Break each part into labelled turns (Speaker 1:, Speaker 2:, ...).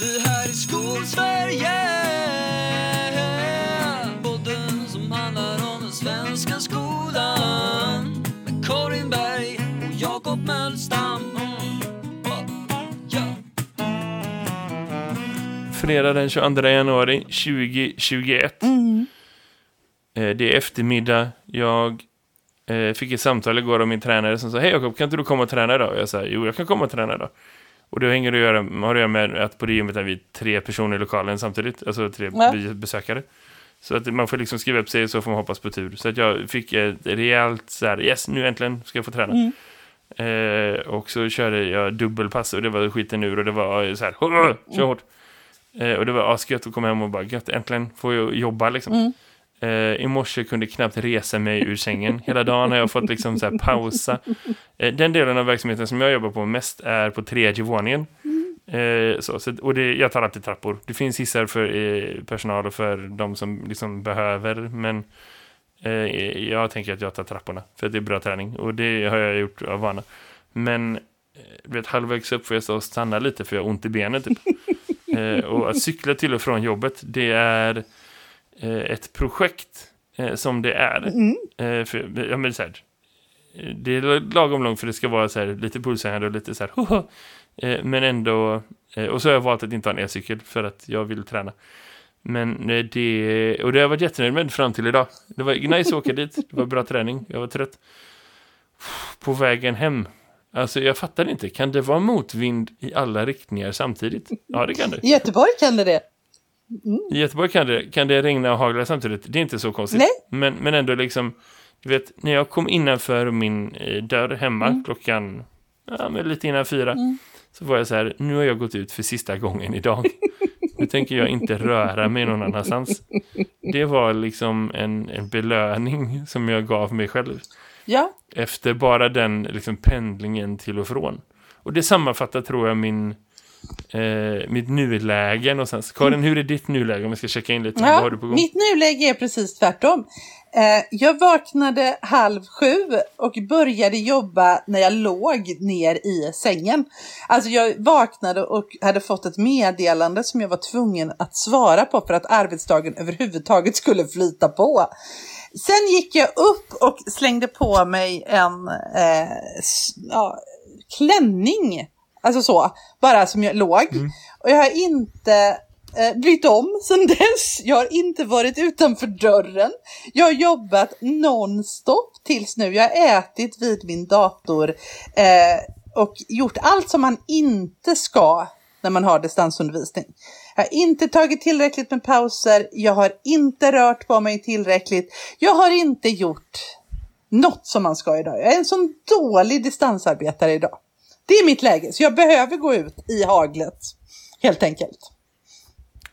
Speaker 1: Det här är Skolsverige Podden som handlar om den svenska skolan Med Karin Berg och Jakob Mölstam.
Speaker 2: Fredag den 22 januari 2021. Eh, Det är eftermiddag. Jag eh, fick ett samtal igår av min tränare som sa Hej Jakob, kan inte du komma och träna idag? Och jag sa jo, jag kan komma och träna idag. Och det hänger att göra, har att göra med att på det gymmet är vi tre personer i lokalen samtidigt. Alltså tre
Speaker 3: Ja.
Speaker 2: besökare. Så att man får liksom skriva upp sig så får man hoppas på tur. Så att jag fick ett rejält så här, yes, nu äntligen ska jag få träna. Eh, och så körde jag dubbelpass och det var skiten ur och det var så här, "Åh, kör hårt. Eh, och det var asgött att komma hem och bara, gött, äntligen får jag jobba liksom. Eh, I morse kunde jag knappt resa mig ur sängen. Hela dagen har jag fått liksom så här pausa. Eh, den delen av verksamheten som jag jobbar på mest är på tredje våningen. Eh, så, så, och det, jag tar alltid trappor. Det finns hissar för eh, personal och för de som liksom behöver. Men eh, jag tänker att jag tar trapporna. För att det är bra träning. Och det har jag gjort av vana. Men eh, vet, halvvägs upp får jag stå och stanna lite för jag har ont i benen typ. och att cykla till och från jobbet, det är ett projekt eh, som det är. Eh, för, ja, men så här, eh, det är lagom långt för det ska vara så här, lite pulshöjande och lite så här, hoho, eh, men ändå, eh, och så har jag valt att inte ha en elcykel för att jag vill träna. Men eh, det, och det har jag varit jättenöjd med fram till idag. Det var nice att åka dit, det var bra träning, jag var trött. På vägen hem, alltså jag fattar inte, kan det vara motvind i alla riktningar samtidigt? Ja, det kan det.
Speaker 3: I Göteborg kan det det.
Speaker 2: I Göteborg kan det, kan det regna och hagla samtidigt. Det är inte så konstigt.
Speaker 3: Nej.
Speaker 2: Men, men ändå liksom, du vet, när jag kom innanför min eh, dörr hemma
Speaker 3: Mm.
Speaker 2: klockan, ja, men lite innan fyra, så var jag så här, nu har jag gått ut för sista gången idag. nu tänker jag inte röra mig någon annanstans. Det var liksom en, en belöning som jag gav mig själv.
Speaker 3: Ja,
Speaker 2: Efter bara den liksom, pendlingen till och från. Och det sammanfattar tror jag min, eh, mitt nuläge någonstans. Karin, hur är ditt nuläge om vi ska checka in lite?
Speaker 3: Ja
Speaker 2: du på gång?
Speaker 3: mitt nuläge är precis tvärtom. Eh, jag vaknade halv sju och började jobba när jag låg ner i sängen. Alltså jag vaknade och hade fått ett meddelande som jag var tvungen att svara på för att arbetsdagen överhuvudtaget skulle flyta på. Sen gick jag upp och slängde på mig en eh, ja, klänning. Alltså så, bara som jag låg. Och jag har inte eh, brytt om sedan dess. Jag har inte varit utanför dörren. Jag har jobbat nonstop tills nu. Jag har ätit vid min dator eh, och gjort allt som man inte ska när man har distansundervisning. Jag har inte tagit tillräckligt med pauser. Jag har inte rört på mig tillräckligt. Jag har inte gjort något som man ska idag. Jag är en sån dålig distansarbetare idag. Det är mitt läge, så jag behöver gå ut i haglet. Helt enkelt.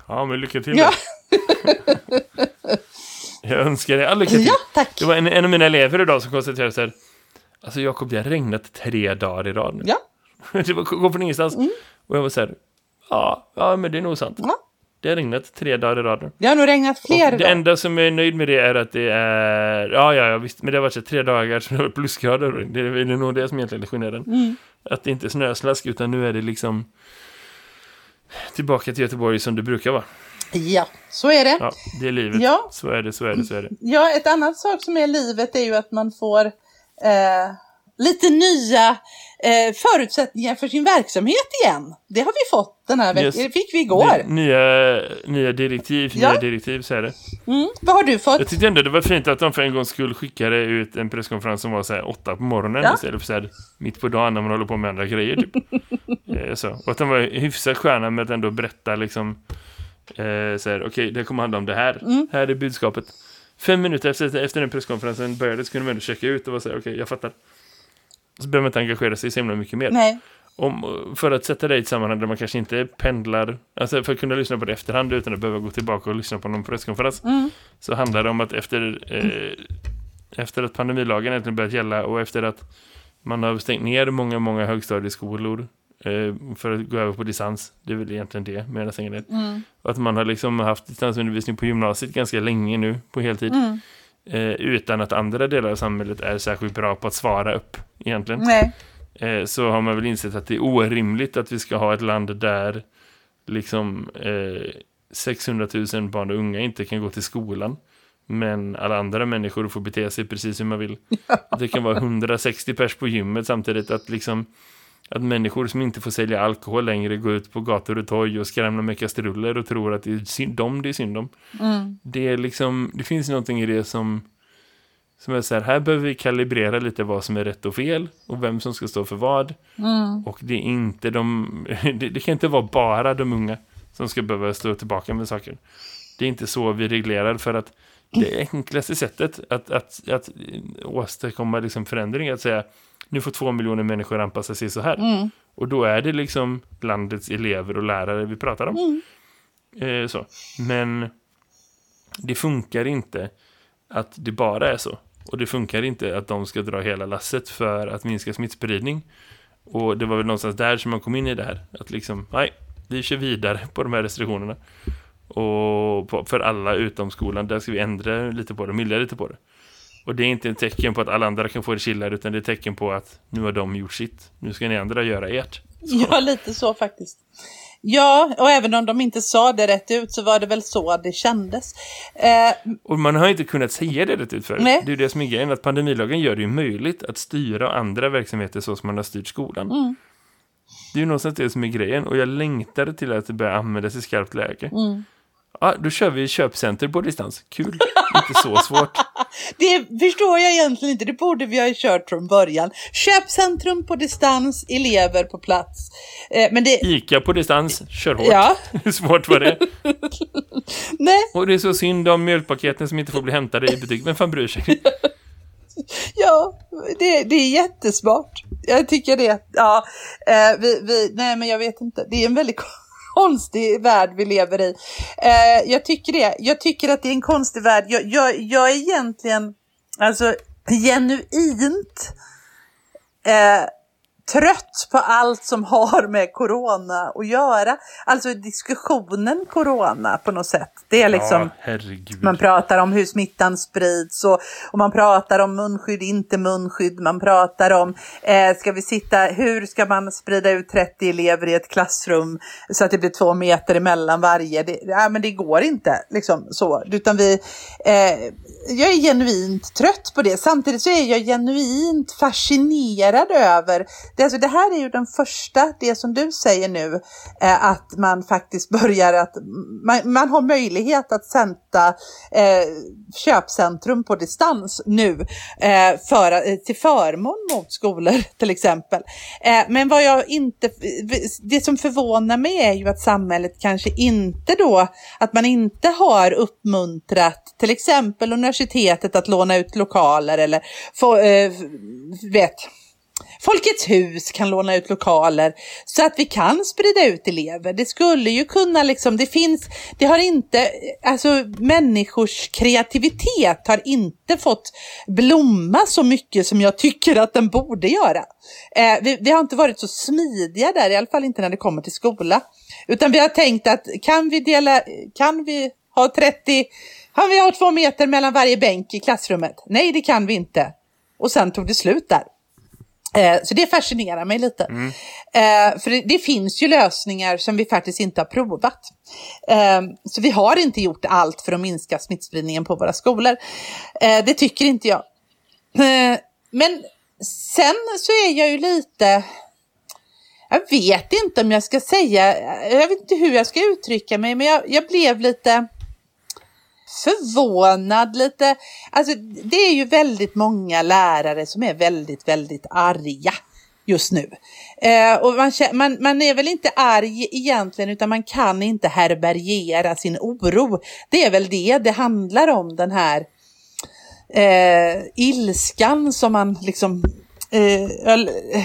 Speaker 2: Ja, men lycka till.
Speaker 3: Ja,
Speaker 2: Jag önskar dig all lycka till.
Speaker 3: ja tack.
Speaker 2: Det var en, en av mina elever idag som konstaterade så här. Alltså Jakob, det har regnat tre dagar i rad nu.
Speaker 3: Ja,
Speaker 2: det var, kom från ingenstans. Och jag var så här. Ja, ja, men det är nog sant.
Speaker 3: ja.
Speaker 2: Det har regnat tre dagar i rad.
Speaker 3: Det har nog regnat fler
Speaker 2: Och det enda som jag är nöjd med det är att det är... Ja, ja, ja visst. Men det har varit så tre dagar som det varit plusgrader. Det är, det är nog det som egentligen är skillnaden.
Speaker 3: Mm.
Speaker 2: Att det inte är snöslask, utan nu är det liksom... Tillbaka till Göteborg som det brukar vara.
Speaker 3: Ja, så är det.
Speaker 2: Ja, det är livet.
Speaker 3: Ja.
Speaker 2: Så är det, så är det, så är det.
Speaker 3: Ja, ett annat sak som är livet är ju att man får eh, lite nya eh, förutsättningar för sin verksamhet igen. Det har vi fått den här veckan. Det fick vi igår.
Speaker 2: Det- Nya, nya direktiv,
Speaker 3: Ja.
Speaker 2: nya direktiv, är det.
Speaker 3: Mm. Vad har du fått?
Speaker 2: Jag tyckte ändå det var fint att de för en gång skulle skickade ut en presskonferens som var så här åtta på morgonen
Speaker 3: Ja.
Speaker 2: istället för så här mitt på dagen när man håller på med andra grejer typ. eh, så. Och att de var hyfsat sköna med att ändå berätta liksom eh, så här, okej, det kommer handla om det här.
Speaker 3: Mm.
Speaker 2: Här är budskapet. Fem minuter efter, efter den presskonferensen började så kunde man ändå checka ut och vara så här, okej, jag fattar. Så behöver man inte engagera sig så himla mycket mer.
Speaker 3: Nej.
Speaker 2: Om, för att sätta det i ett sammanhang där man kanske inte pendlar, alltså för att kunna lyssna på det efterhand utan att behöva gå tillbaka och lyssna på någon presskonferens,
Speaker 3: Mm.
Speaker 2: så handlar det om att efter, eh, efter att pandemilagen äntligen börjat gälla och efter att man har stängt ner många, många högstadieskolor eh, för att gå över på distans, det är väl egentligen det med ner.
Speaker 3: Mm.
Speaker 2: Att man har liksom haft distansundervisning på gymnasiet ganska länge nu, på heltid,
Speaker 3: Mm.
Speaker 2: Eh, utan att andra delar av samhället är särskilt bra på att svara upp egentligen
Speaker 3: Nej.
Speaker 2: eh, så har man väl insett att det är orimligt att vi ska ha ett land där liksom eh, 600 000 barn och unga inte kan gå till skolan. Men alla andra människor får bete sig precis hur man vill. Att det kan vara 160 pers på gymmet samtidigt att liksom att människor som inte får sälja alkohol längre går ut på gator och torg och skrämmer med kastruller och tror att det är synd, dem det är synd om.
Speaker 3: Mm.
Speaker 2: Det är liksom, det finns någonting i det som som är så här, här behöver vi kalibrera lite vad som är rätt och fel och vem som ska stå för vad.
Speaker 3: Mm.
Speaker 2: Och det är inte de, det, det kan inte vara bara de unga som ska behöva stå tillbaka med saker. Det är inte så vi reglerar för att det enklaste sättet att, att, att åstadkomma liksom förändring är att säga nu får två miljoner människor anpassa sig så här.
Speaker 3: Mm.
Speaker 2: Och då är det liksom landets elever och lärare vi pratar om. Eh, så. Men det funkar inte att det bara är så. Och det funkar inte att de ska dra hela lasset för att minska smittspridning. Och det var väl någonstans där som man kom in i det här. Att liksom, nej, vi kör vidare på de här restriktionerna. Och för alla utom skolan, där ska vi ändra lite på det, mildra lite på det. Och det är inte ett tecken på att alla andra kan få det chillare, utan det är ett tecken på att nu har de gjort sitt. Nu ska ni andra göra ert.
Speaker 3: Ja, lite så faktiskt. Ja, och även om de inte sa det rätt ut så var det väl så det kändes. Eh,
Speaker 2: Och man har inte kunnat säga det rätt ut förut.
Speaker 3: Nej.
Speaker 2: Det är ju det som är grejen, att pandemilagen gör det ju möjligt att styra andra verksamheter så som man har styrt skolan.
Speaker 3: Mm.
Speaker 2: Det är ju någonstans det som är grejen. Och jag längtar till att det börjar användas i skarpt läge.
Speaker 3: Mm.
Speaker 2: Ja, då kör vi köpcenter på distans. Kul. inte så svårt.
Speaker 3: det förstår jag egentligen inte, det borde vi ha kört från början. Köpcentrum på distans, elever på plats. Eh, men det,
Speaker 2: Ica på distans, kör hårt.
Speaker 3: ja,
Speaker 2: Hur svårt var det?
Speaker 3: nej,
Speaker 2: Och det är så synd om mjölkpaketen som inte får bli hämtade i butik. Vem fan bryr sig?
Speaker 3: ja, det, det är jättesmart. Jag tycker det. Ja, eh, vi, vi, nej men jag vet inte, det är en väldigt konstig värld vi lever i. Eh, jag tycker det. Jag tycker att det är en konstig värld. Jag, jag, jag är egentligen, alltså genuint eh, trött på allt som har med corona att göra. Alltså diskussionen corona på något sätt. Det är liksom...
Speaker 2: Ja.
Speaker 3: Man pratar om hur smittan sprids och, och man pratar om munskydd, inte munskydd. Man pratar om, eh, ska vi sitta, hur ska man sprida ut 30 elever i ett klassrum så att det blir två meter emellan varje? Det, ja, men det går inte liksom så. Utan vi, eh, jag är genuint trött på det. Samtidigt så är jag genuint fascinerad över, det, alltså, det här är ju den första, det som du säger nu, eh, att man faktiskt börjar att, man, man har möjlighet att sända eh, köpcentrum på distans nu eh, för, eh, till förmån mot skolor till exempel. Eh, men vad jag inte, det som förvånar mig är ju att samhället kanske inte då, att man inte har uppmuntrat till exempel universitetet att låna ut lokaler eller få, eh, vet, Folkets hus kan låna ut lokaler så att vi kan sprida ut elever. Det skulle ju kunna liksom, det finns, det har inte, alltså människors kreativitet har inte fått blomma så mycket som jag tycker att den borde göra. Eh, vi, vi har inte varit så smidiga där, i alla fall inte när det kommer till skola. Utan vi har tänkt att kan vi dela, kan vi ha 30, kan vi ha två meter mellan varje bänk i klassrummet? Nej, det kan vi inte. Och sen tog det slut där. Eh, Så det fascinerar mig lite. Eh, För det, det finns ju lösningar som vi faktiskt inte har provat. Eh, Så vi har inte gjort allt för att minska smittspridningen på våra skolor. Det tycker inte jag. Men sen så är jag ju lite... Jag vet inte om jag ska säga, jag vet inte hur jag ska uttrycka mig, men jag, jag blev lite förvånad lite. Alltså det är ju väldigt många lärare som är väldigt, väldigt arga just nu. Eh, och man, man, man är väl inte arg egentligen utan man kan inte härbärgera sin oro. Det är väl det det handlar om den här eh, ilskan som man liksom eh, öl- eh,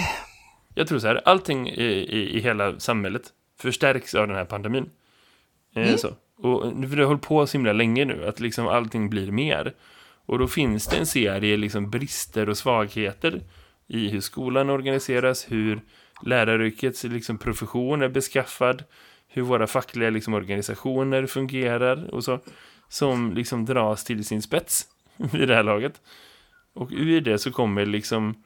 Speaker 2: Jag tror så här, allting i, i, i hela samhället förstärks av den här pandemin. Eh, så. Och för det har hållit på så himla länge nu, att liksom allting blir mer. Och då finns det en serie liksom brister och svagheter i hur skolan organiseras, hur läraryrkets liksom profession är beskaffad, hur våra fackliga liksom organisationer fungerar och så, som liksom dras till sin spets vid det här laget. Och ur det så kommer liksom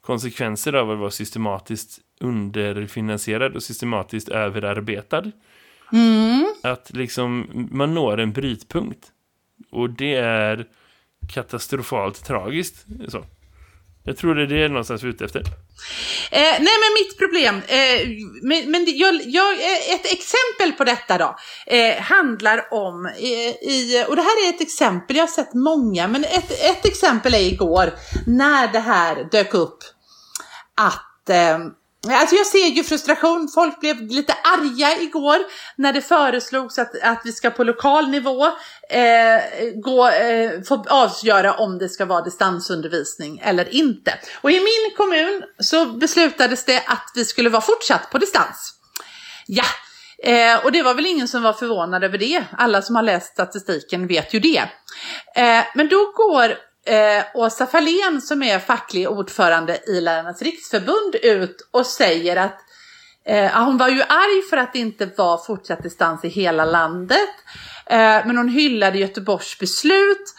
Speaker 2: konsekvenser av att vara systematiskt underfinansierad och systematiskt överarbetad. Att liksom man når en brytpunkt. Och det är katastrofalt tragiskt. Så. Jag tror det är det någonstans vi är ute efter.
Speaker 3: Eh, nej, men mitt problem, eh, men, men jag, jag, eh, ett exempel på detta då, eh, handlar om, eh, i, och det här är ett exempel, jag har sett många, men ett, ett exempel är igår när det här dök upp att eh, Alltså jag ser ju frustration, folk blev lite arga igår när det föreslogs att, att vi ska på lokal nivå eh, gå, eh, få avgöra om det ska vara distansundervisning eller inte. Och i min kommun så beslutades det att vi skulle vara fortsatt på distans. Ja, eh, och det var väl ingen som var förvånad över det. Alla som har läst statistiken vet ju det. Eh, men då går eh, Åsa Fahlén som är facklig ordförande i Lärarnas riksförbund ut och säger att eh, hon var ju arg för att det inte var fortsatt distans i hela landet. Eh, men hon hyllade Göteborgs beslut.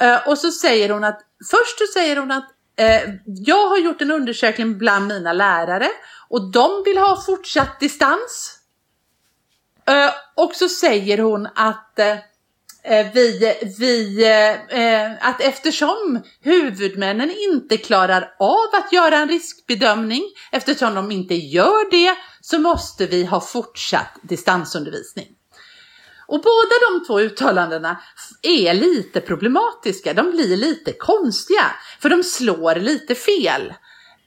Speaker 3: Eh, och så säger hon att, först så säger hon att eh, jag har gjort en undersökning bland mina lärare och de vill ha fortsatt distans. Eh, och så säger hon att eh, Eh, vi, vi, eh, att eftersom huvudmännen inte klarar av att göra en riskbedömning, eftersom de inte gör det, så måste vi ha fortsatt distansundervisning. Och båda de två uttalandena är lite problematiska, de blir lite konstiga, för de slår lite fel.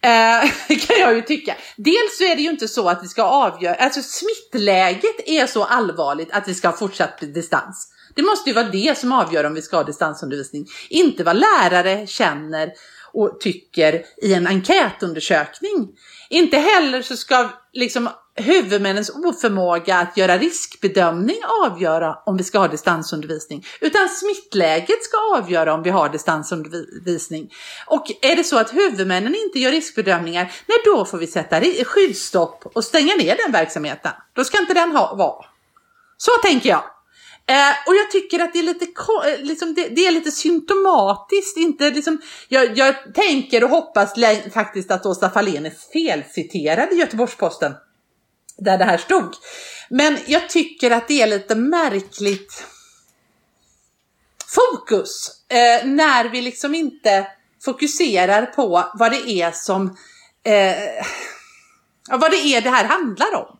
Speaker 3: Eh, kan jag ju tycka. Dels så är det ju inte så att vi ska avgöra, alltså smittläget är så allvarligt att vi ska ha fortsatt distans. Det måste ju vara det som avgör om vi ska ha distansundervisning, inte vad lärare känner och tycker i en enkätundersökning. Inte heller så ska liksom huvudmännens oförmåga att göra riskbedömning avgöra om vi ska ha distansundervisning, utan smittläget ska avgöra om vi har distansundervisning. Och är det så att huvudmännen inte gör riskbedömningar, nej då får vi sätta skyddsstopp och stänga ner den verksamheten. Då ska inte den ha, vara. Så tänker jag. Eh, och jag tycker att det är lite, eh, liksom, det, det, är lite symptomatiskt. Inte, liksom, jag, jag tänker och hoppas faktiskt att Åsa Fahlén är felciterad i Göteborgs-Posten. Där det här stod. Men jag tycker att det är lite märkligt fokus. Eh, när vi liksom inte fokuserar på vad det är som eh, vad det är det här handlar om.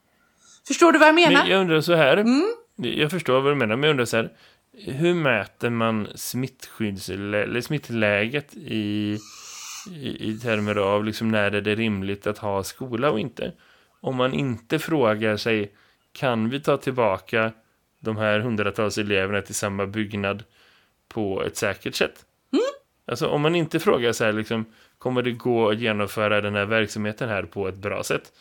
Speaker 3: Förstår du vad jag menar?
Speaker 2: Men jag undrar så här. Mm. Jag förstår vad du menar, men jag undrar så här. Hur mäter man smittskydds eller smittläget i, i, i termer av liksom när är det rimligt att ha skola och inte? Om man inte frågar sig, kan vi ta tillbaka de här hundratals eleverna till samma byggnad på ett säkert sätt? Mm. Alltså om man inte frågar sig, liksom, kommer det gå att genomföra den här verksamheten här på ett bra sätt?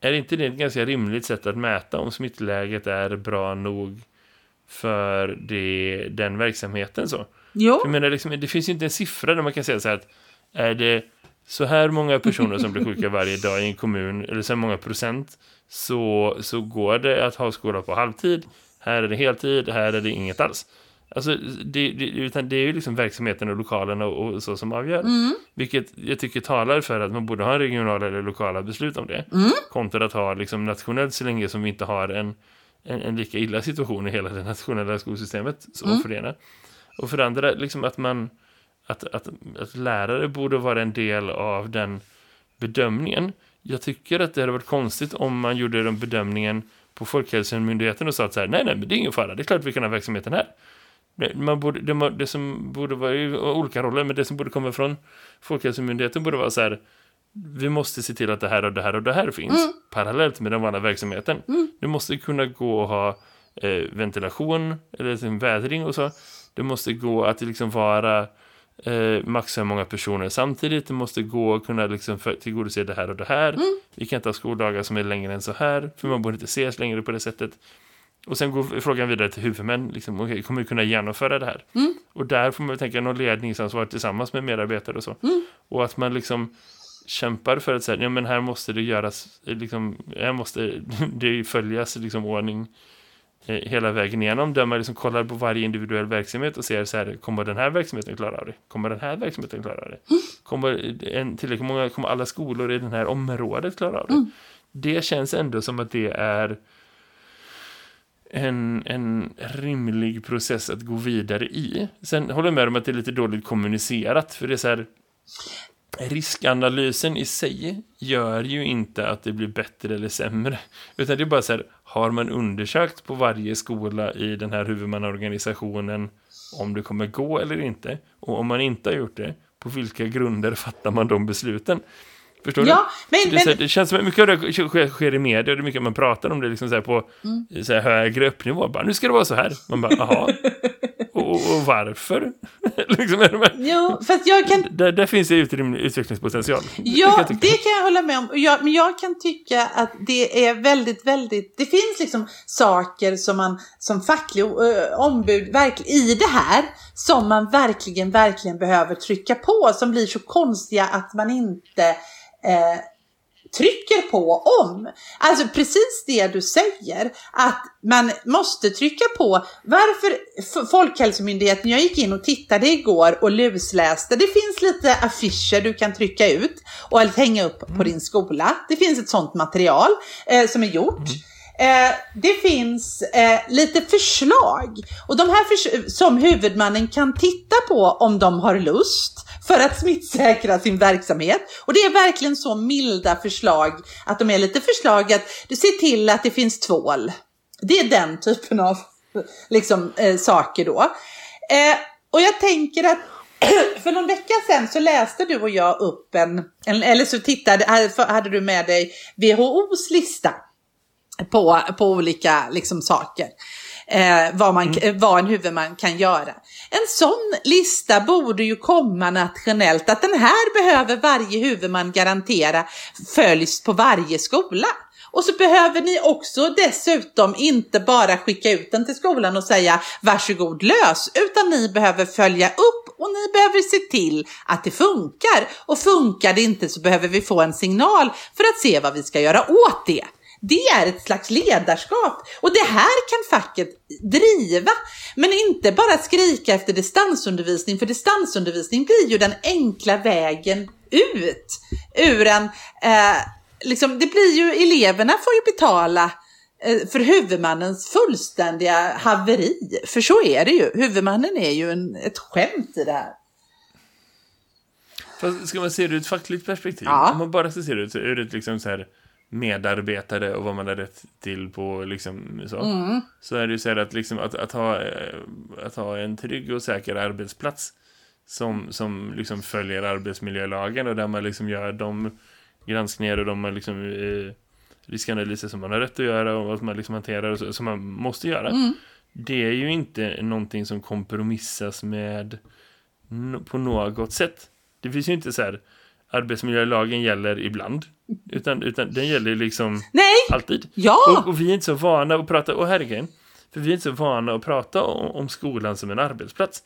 Speaker 2: Är inte det ett ganska rimligt sätt att mäta om smittläget är bra nog för det, den verksamheten så?
Speaker 3: Jo.
Speaker 2: För menar, liksom, det finns ju inte en siffra där man kan säga så här att är det så här många personer som blir sjuka varje dag i en kommun eller så här många procent så, så går det att ha skola på halvtid. Här är det heltid, här är det inget alls. Alltså, det, det, utan det är ju liksom verksamheten och lokalerna och, och så som avgör. Mm. Vilket jag tycker talar för att man borde ha regionala eller lokala beslut om det. Mm. Kontra att ha liksom nationellt så länge som vi inte har en, en, en lika illa situation i hela det nationella skolsystemet. Så mm. för det ena. Och för det andra, liksom att man att, att, att lärare borde vara en del av den bedömningen. Jag tycker att det hade varit konstigt om man gjorde den bedömningen på Folkhälsomyndigheten och sa att så här, nej, nej, men det är ingen fara, det är klart vi kan ha verksamheten här man borde, det, det som borde vara olika roller, men det som borde komma från Folkhälsomyndigheten borde vara så här vi måste se till att det här och det här och det här finns mm. parallellt med den vanliga verksamheten. Mm. Det måste kunna gå att ha eh, ventilation eller liksom vädring och så. Det måste gå att liksom vara eh, maxa många personer samtidigt. Det måste gå att kunna liksom för, tillgodose det här och det här. Mm. Vi kan inte ha skoldagar som är längre än så här, för man borde inte ses längre på det sättet. Och sen går frågan vidare till huvudmän. Liksom, okay, kommer vi kunna genomföra det här? Mm. Och där får man tänka någon ledningsansvar tillsammans med medarbetare och så. Mm. Och att man liksom kämpar för att säga, ja men här måste det göras, liksom, här måste det följas liksom ordning eh, hela vägen igenom. Där man liksom kollar på varje individuell verksamhet och ser så här, kommer den här verksamheten klara av det? Kommer den här verksamheten klara av det? Mm. Kommer, en, tillräckligt många, kommer alla skolor i det här området klara av det? Mm. Det känns ändå som att det är en, en rimlig process att gå vidare i. Sen håller jag med om att det är lite dåligt kommunicerat, för det är så här riskanalysen i sig gör ju inte att det blir bättre eller sämre. Utan det är bara så här, har man undersökt på varje skola i den här huvudmannaorganisationen om det kommer gå eller inte? Och om man inte har gjort det, på vilka grunder fattar man de besluten? Förstår
Speaker 3: Ja,
Speaker 2: du?
Speaker 3: men,
Speaker 2: det,
Speaker 3: men,
Speaker 2: det känns som att mycket av det sker, sker i media och det är mycket man pratar om det liksom så här på
Speaker 3: Mm.
Speaker 2: så högre uppnivå. Bara, nu ska det vara så här. Man bara, jaha. och, och, varför? liksom, är det
Speaker 3: jo, för att jag kan
Speaker 2: Där, där finns det utrymme, utvecklingspotential. Det kan
Speaker 3: Ja,
Speaker 2: jag tycka.
Speaker 3: det kan jag hålla med om. Jag, men jag kan tycka att det är väldigt, väldigt... Det finns liksom saker som man som facklig eh, ombud verkligen, i det här som man verkligen, verkligen behöver trycka på. Som blir så konstiga att man inte eh, trycker på om. Alltså precis det du säger, att man måste trycka på. Varför Folkhälsomyndigheten, jag gick in och tittade igår och lusläste. Det finns lite affischer du kan trycka ut och hänga upp på din skola. Det finns ett sånt material eh, som är gjort. Eh, det finns eh, lite förslag och de här förs- som huvudmannen kan titta på om de har lust för att smittsäkra sin verksamhet. Och det är verkligen så milda förslag att de är lite förslag att du ser till att det finns tvål. Det är den typen av liksom, eh, saker då. Eh, och jag tänker att för någon vecka sedan så läste du och jag upp en, en eller så tittade, hade- hade du med dig WHOs lista på, på olika liksom, saker. Eh, vad, man, vad en huvudman kan göra. En sån lista borde ju komma nationellt att den här behöver varje huvudman garantera följs på varje skola. Och så behöver ni också dessutom inte bara skicka ut den till skolan och säga varsågod lös, utan ni behöver följa upp och ni behöver se till att det funkar. Och funkar det inte så behöver vi få en signal för att se vad vi ska göra åt det. Det är ett slags ledarskap och det här kan facket driva. Men inte bara skrika efter distansundervisning, för distansundervisning blir ju den enkla vägen ut ur en, eh, liksom, det blir ju, eleverna får ju betala eh, för huvudmannens fullständiga haveri. För så är det ju. Huvudmannen är ju en, ett skämt i det här.
Speaker 2: Fast ska man se det ur ett fackligt perspektiv?
Speaker 3: Ja.
Speaker 2: Om man bara ska se det ur ett liksom så här medarbetare och vad man har rätt till på liksom så.
Speaker 3: Mm.
Speaker 2: Så är det ju så här att, liksom, att, att, ha, eh, att ha en trygg och säker arbetsplats som, som liksom följer arbetsmiljölagen och där man liksom gör de granskningar och de liksom, eh, riskanalyser som man har rätt att göra och vad man liksom hanterar och så, som man måste göra.
Speaker 3: Mm.
Speaker 2: Det är ju inte någonting som kompromissas med på något sätt. Det finns ju inte så här arbetsmiljölagen gäller ibland utan, utan den gäller liksom
Speaker 3: Nej,
Speaker 2: alltid.
Speaker 3: ja!
Speaker 2: Och, och vi är inte så vana att prata, och grejen, för vi är inte så vana att prata om, om skolan som en arbetsplats.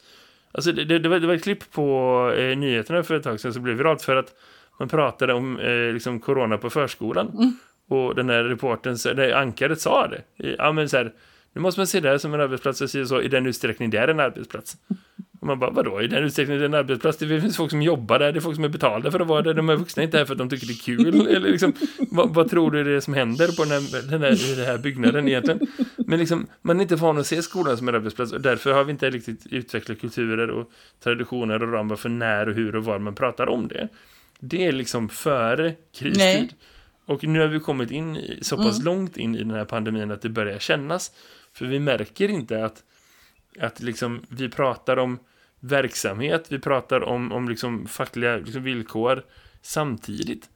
Speaker 2: Alltså det, det, det, var, det var ett klipp på eh, nyheterna för ett tag sedan som blev viralt för att man pratade om eh, liksom corona på förskolan. Och den här reporten, det ankaret sa det. Ja men så här, nu måste man se det här som en arbetsplats och så, i den utsträckning det är en arbetsplats. Och man bara, vadå, i den utsträckning det är en arbetsplats? Det finns folk som jobbar där, det är folk som är betalda för att vara där, de är vuxna inte här för att de tycker det är kul. Eller liksom, vad, vad tror du det är som händer på den här, den här, den här byggnaden egentligen? Men liksom, man är inte van att se skolan som en arbetsplats och därför har vi inte riktigt utvecklat kulturer och traditioner och ramar för när och hur och var man pratar om det. Det är liksom före kristid.
Speaker 3: Nej.
Speaker 2: Och nu har vi kommit in i, så pass långt in i den här pandemin att det börjar kännas. För vi märker inte att, att liksom, vi pratar om verksamhet, vi pratar om, om liksom fackliga liksom villkor samtidigt.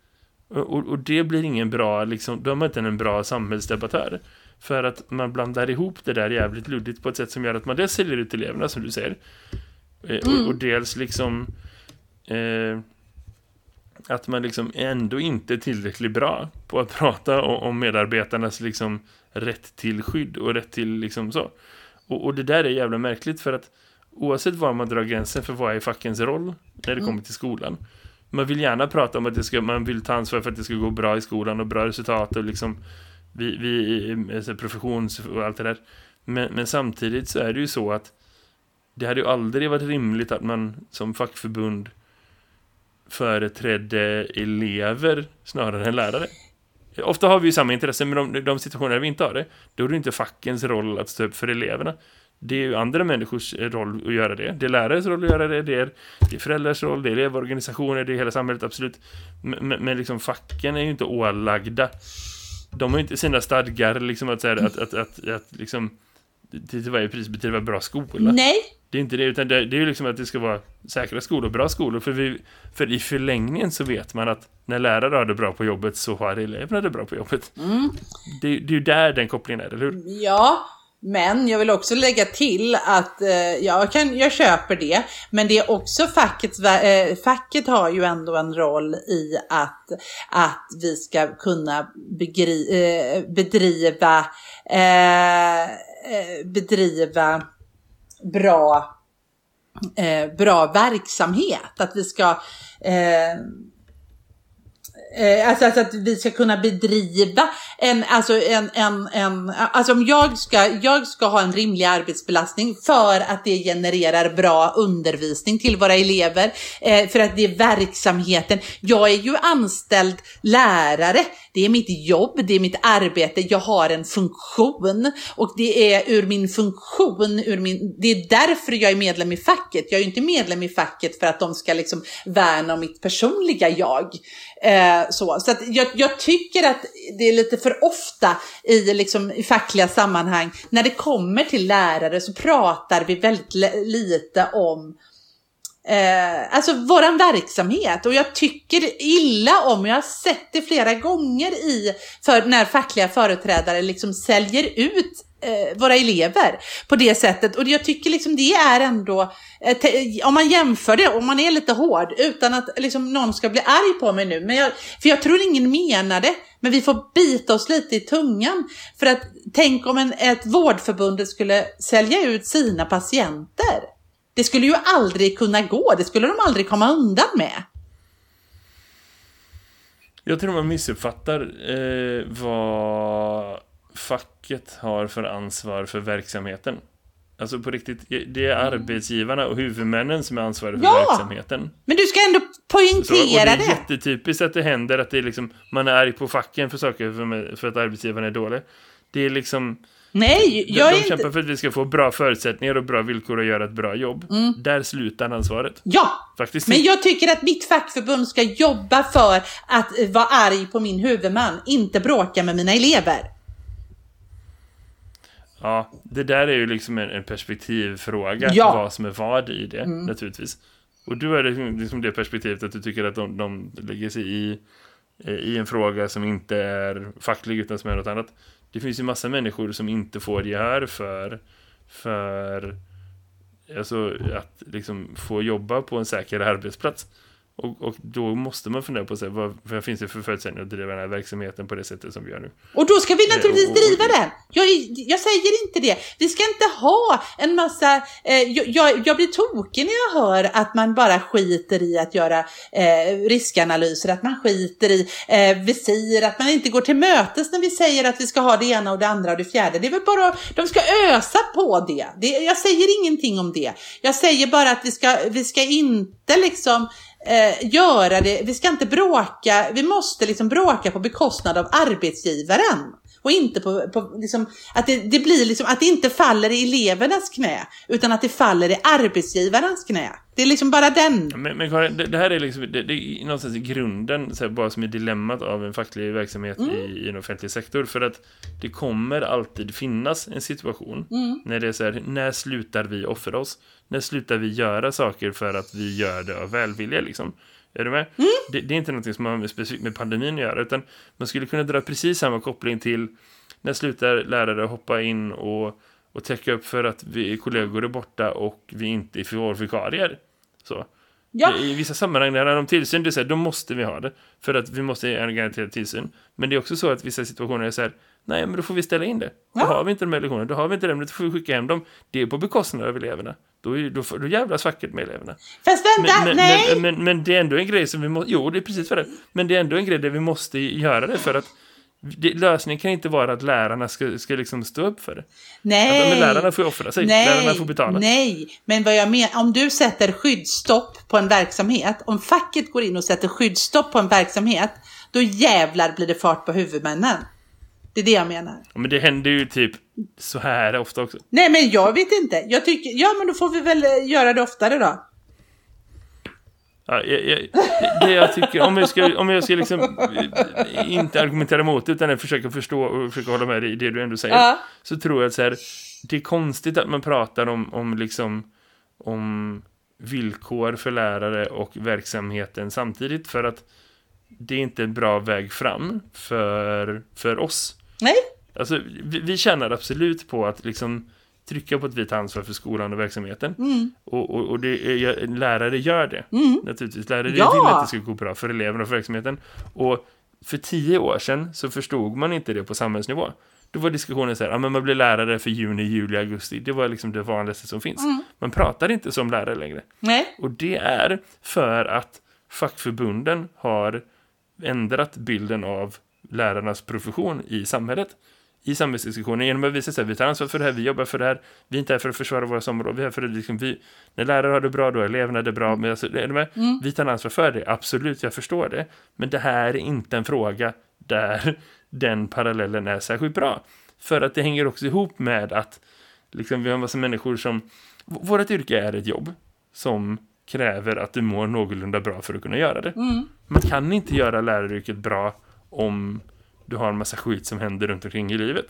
Speaker 2: Och, och, det blir ingen bra, liksom, då är man inte en bra samhällsdebattör. För att man blandar ihop det där jävligt luddigt på ett sätt som gör att man dels säljer ut eleverna som du säger. Eh, Och, och dels liksom eh, att man liksom ändå inte är tillräckligt bra på att prata om, om medarbetarnas liksom rätt till skydd och rätt till liksom så. Och, och det där är jävla märkligt för att oavsett var man drar gränsen för vad är fackens roll när det kommer till skolan. Man vill gärna prata om att det ska, man vill ta ansvar för att det ska gå bra i skolan och bra resultat och liksom vi, vi alltså professions och allt det där. Men, men samtidigt så är det ju så att det hade ju aldrig varit rimligt att man som fackförbund företrädde elever snarare än lärare. Ofta har vi ju samma intresse, men de, de situationer där vi inte har det, då är det inte fackens roll att stå upp för eleverna. Det är ju andra människors roll att göra det. Det är lärares roll att göra det, det är, det är föräldrars roll, det är elevorganisationer, det är hela samhället, absolut. Men, men, liksom facken är ju inte ålagda. De har ju inte sina stadgar liksom att säga att, att, att, att liksom till varje pris bedriva bra skola.
Speaker 3: Nej,
Speaker 2: Det är inte det, utan det, det är ju liksom att det ska vara säkra skolor, bra skolor. För, vi, för i förlängningen så vet man att när lärare har det bra på jobbet så har eleverna det bra på jobbet. Det, det är ju där den kopplingen är, eller hur?
Speaker 3: Ja, men jag vill också lägga till att eh, jag, kan, jag köper det, men det är också fackets, eh, facket har ju ändå en roll i att, att vi ska kunna begri, eh, bedriva, eh, eh bedriva bra, eh, bra verksamhet. Att vi ska eh, eh, alltså, alltså att vi ska kunna bedriva en, alltså en, en, en, alltså om jag ska, jag ska ha en rimlig arbetsbelastning för att det genererar bra undervisning till våra elever, eh, för att det är verksamheten. Jag är ju anställd lärare, det är mitt jobb, det är mitt arbete, jag har en funktion och det är ur min funktion, ur min, det är därför jag är medlem i facket. Jag är ju inte medlem i facket för att de ska liksom värna om mitt personliga jag. Eh, så så att jag, jag tycker att det är lite för ofta i, liksom, i fackliga sammanhang, när det kommer till lärare så pratar vi väldigt lite om Eh, alltså våran verksamhet och jag tycker illa om, jag har sett det flera gånger i, för när fackliga företrädare liksom säljer ut eh, våra elever på det sättet. Och jag tycker liksom det är ändå, eh, om man jämför det, om man är lite hård, utan att liksom någon ska bli arg på mig nu, men jag, för jag tror ingen menar det, men vi får bita oss lite i tungan. För att tänk om en, ett vårdförbund skulle sälja ut sina patienter. Det skulle ju aldrig kunna gå, det skulle de aldrig komma undan med.
Speaker 2: Jag tror man missuppfattar eh, vad facket har för ansvar för verksamheten. Alltså på riktigt, det är arbetsgivarna och huvudmännen som är ansvariga för
Speaker 3: Mm. Ja!
Speaker 2: verksamheten.
Speaker 3: Men du ska ändå
Speaker 2: Så, och
Speaker 3: poängtera
Speaker 2: det är
Speaker 3: det.
Speaker 2: jättetypiskt att det händer att det är liksom, man är arg på facken för saker för, för att arbetsgivaren är dålig. Det är liksom,
Speaker 3: Nej,
Speaker 2: de,
Speaker 3: jag
Speaker 2: de
Speaker 3: är
Speaker 2: kämpar
Speaker 3: inte...
Speaker 2: för att vi ska få bra förutsättningar och bra villkor att göra ett bra jobb. Där slutar ansvaret.
Speaker 3: Ja,
Speaker 2: Faktiskt.
Speaker 3: Mm. men jag tycker att mitt fackförbund ska jobba för att eh, vara arg på min huvudman, inte bråka med mina elever.
Speaker 2: Ja, det där är ju liksom en, en perspektivfråga,
Speaker 3: Ja.
Speaker 2: vad som är vad i det, naturligtvis. Och du är liksom, liksom det perspektivet att du tycker att de, de lägger sig i, eh, i en fråga som inte är facklig utan som är något annat. Det finns ju massa människor som inte får gehör för, för alltså att liksom få jobba på en säker arbetsplats. Och, och då måste man fundera på sig, vad, vad finns det för förutsättningar att driva den här verksamheten på det sättet som vi gör nu?
Speaker 3: Och då ska vi naturligtvis
Speaker 2: och- och-
Speaker 3: driva den. Jag, jag säger inte det. Vi ska inte ha en massa... Eh, jag, jag, jag blir tokig när jag hör att man bara skiter i att göra eh, riskanalyser, att man skiter i eh, visir, att man inte går till mötes när vi säger att vi ska ha det ena och det andra och det fjärde. Det är väl bara... De ska ösa på det. det jag säger ingenting om det. Jag säger bara att vi ska, vi ska inte liksom eh, göra det, vi ska inte bråka, vi måste liksom bråka på bekostnad av arbetsgivaren. Och inte på, på liksom, att det, det blir liksom, att det inte faller i elevernas knä, utan att det faller i arbetsgivarens knä. Det är liksom bara den.
Speaker 2: Men, men Karin, det, det här är liksom, det, det är någonstans i grunden, så här, bara som är dilemmat av en facklig verksamhet i, i en offentlig sektor. För att det kommer alltid finnas en situation när det är så här, när slutar vi offra oss? När slutar vi göra saker för att vi gör det av välvilja liksom? Är du med? Det, det är inte någonting som har med- specifikt med pandemin att göra, utan man skulle kunna dra precis samma koppling till när slutar lärare hoppa in och, och täcka upp för att vi kollegor är borta och vi inte får vikarier. Så.
Speaker 3: Ja,
Speaker 2: I vissa sammanhang när det handlar om tillsyn, det är så här, då måste vi ha det. För att vi måste garantera tillsyn. Men det är också så att vissa situationer är så här, nej men då får vi ställa in det. Då
Speaker 3: Ja.
Speaker 2: har vi inte de här lektionerna, då har vi inte dem, då får vi skicka hem dem. Det är på bekostnad av eleverna. Då, är, då, då jävlas facket med eleverna.
Speaker 3: fast vänta,
Speaker 2: Men, men,
Speaker 3: nej.
Speaker 2: men, men, men det är ändå en grej som vi måste, jo det är precis för det. Men det är ändå en grej där vi måste göra det för att det, lösningen kan inte vara att lärarna ska, ska liksom stå upp för det.
Speaker 3: nej.
Speaker 2: Men lärarna får ju offra sig, lärarna får betala.
Speaker 3: Nej, men vad jag menar, om du sätter skyddsstopp på en verksamhet, om facket går in och sätter skyddsstopp på en verksamhet, då jävlar blir det fart på huvudmännen. Det är det jag menar.
Speaker 2: Ja, men det händer ju typ så här ofta också.
Speaker 3: Nej men jag vet inte. Jag tycker, ja men då får vi väl eh, göra det oftare då.
Speaker 2: Ja, jag, jag, det jag tycker, om jag ska, om jag ska liksom inte argumentera emot utan försöka förstå och försöka hålla med dig i det du ändå säger,
Speaker 3: Ja.
Speaker 2: så tror jag att så här, det är konstigt att man pratar om, om, liksom, om villkor för lärare och verksamheten samtidigt, för att det är inte en bra väg fram för, för oss.
Speaker 3: Nej?
Speaker 2: Alltså, vi, vi tjänar absolut på att liksom trycka på att vi tar ansvar för skolan och verksamheten.
Speaker 3: Mm.
Speaker 2: Och, och, och det är, lärare gör det.
Speaker 3: Mm.
Speaker 2: Naturligtvis. Lärare
Speaker 3: Ja.
Speaker 2: vill att det ska gå bra för eleverna och för verksamheten. Och för tio år sedan så förstod man inte det på samhällsnivå. Då var diskussionen så här, ja men man blir lärare för juni, juli, augusti. Det var liksom det vanligaste som finns.
Speaker 3: Mm.
Speaker 2: Man pratar inte som lärare längre.
Speaker 3: Nej?
Speaker 2: Och det är för att fackförbunden har ändrat bilden av lärarnas profession i samhället. I samhällsdiskussionen genom att visa att vi tar ansvar för det här, vi jobbar för det här, vi är inte här för att försvara våra områden, vi är här för att liksom, vi, när lärare har det bra, då eleverna det bra, men alltså, är med? vi tar ansvar för det, absolut, jag förstår det, men det här är inte en fråga där den parallellen är särskilt bra. För att det hänger också ihop med att liksom, vi har en massa människor som, vårt yrke är ett jobb som kräver att du mår någorlunda bra för att kunna göra det.
Speaker 3: Mm.
Speaker 2: Man kan inte göra läraryrket bra om du har en massa skit som händer runt omkring i livet.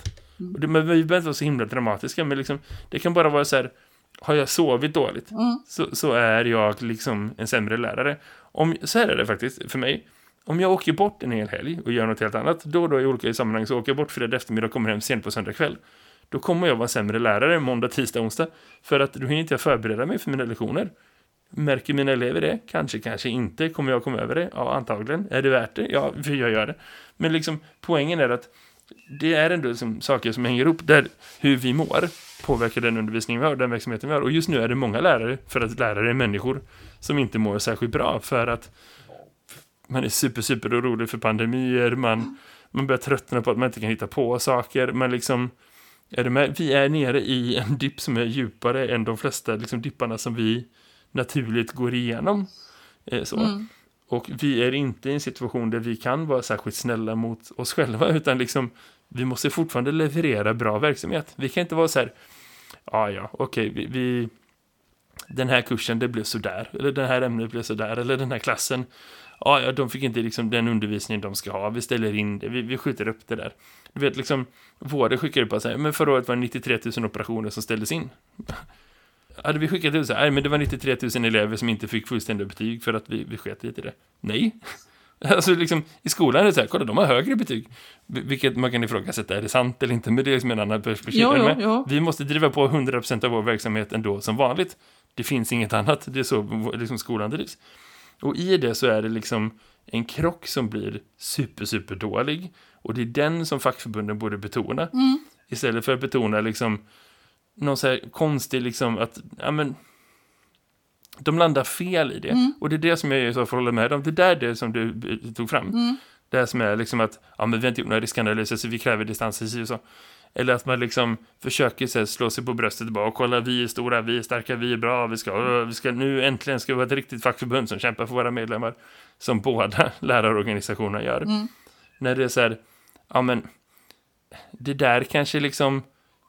Speaker 2: Och det, behöver inte vara så himla dramatiska, men liksom, det kan bara vara så här, har jag sovit dåligt
Speaker 3: Mm.
Speaker 2: så, så är jag liksom en sämre lärare. Om, så här är det faktiskt för mig. Om jag åker bort en hel helg och gör något helt annat, då och då i olika sammanhang så åker jag bort fredag eftermiddag och kommer hem sent på söndag kväll. Då kommer jag vara sämre lärare måndag, tisdag, onsdag. För att då hinner inte jag förbereda mig för mina lektioner. Märker mina elever det? Kanske, kanske inte. Kommer jag komma över det? Ja, antagligen. Är det värt det? Ja, för jag gör det. Men liksom, poängen är att det är ändå liksom saker som hänger ihop där hur vi mår påverkar den undervisning vi har, den verksamheten vi har. Och just nu är det många lärare, för att lärare är människor som inte mår särskilt bra för att man är super, super orolig för pandemier, man, man börjar tröttna på att man inte kan hitta på saker, man liksom är det med? Vi är nere i en dipp som är djupare än de flesta liksom, dipparna som vi naturligt går igenom. Eh, så.
Speaker 3: Mm.
Speaker 2: Och vi är inte i en situation där vi kan vara särskilt snälla mot oss själva, utan liksom vi måste fortfarande leverera bra verksamhet. Vi kan inte vara så här, ja ja, okej, vi, vi, den här kursen det blev sådär, eller det här ämnet blev sådär, eller den här klassen, ja ja, de fick inte liksom den undervisning de ska ha, vi ställer in det, vi, vi skjuter upp det där. Du vet liksom, vården skickar upp och säger, men förra året var det 93 000 operationer som ställdes in. Hade vi skickat ut så här, "Nej, men det var 93 000 elever som inte fick fullständiga betyg för att vi, vi sket lite i det. Nej. Alltså liksom, i skolan är det så här, kolla de har högre betyg. Vil- Vilket man kan ifrågasätta, är det sant eller inte? Men det är liksom en annan perspektiv.
Speaker 3: Jo,
Speaker 2: med?
Speaker 3: jo.
Speaker 2: Vi måste driva på 100% av vår verksamhet ändå som vanligt. Det finns inget annat, det är så liksom, skolan drivs. Och i det så är det liksom en krock som blir super, super dålig. Och det är den som fackförbunden borde betona.
Speaker 3: Mm.
Speaker 2: Istället för att betona liksom någon så här konstig liksom att, ja men de landar fel i det.
Speaker 3: Mm.
Speaker 2: Och det är det som jag så får hålla med om. Det där är det som du eh, tog fram.
Speaker 3: Mm.
Speaker 2: Det här som är liksom att, ja men vi har inte gjort några riskanalyser så vi kräver distanser och så. Eller att man liksom försöker så här, slå sig på bröstet och bara, kolla vi är stora, vi är starka, vi är bra, vi ska, vi ska nu äntligen ska vi vara ett riktigt fackförbund som kämpar för våra medlemmar. Som båda lärarorganisationerna gör.
Speaker 3: Mm.
Speaker 2: När det är så här, ja men det där kanske liksom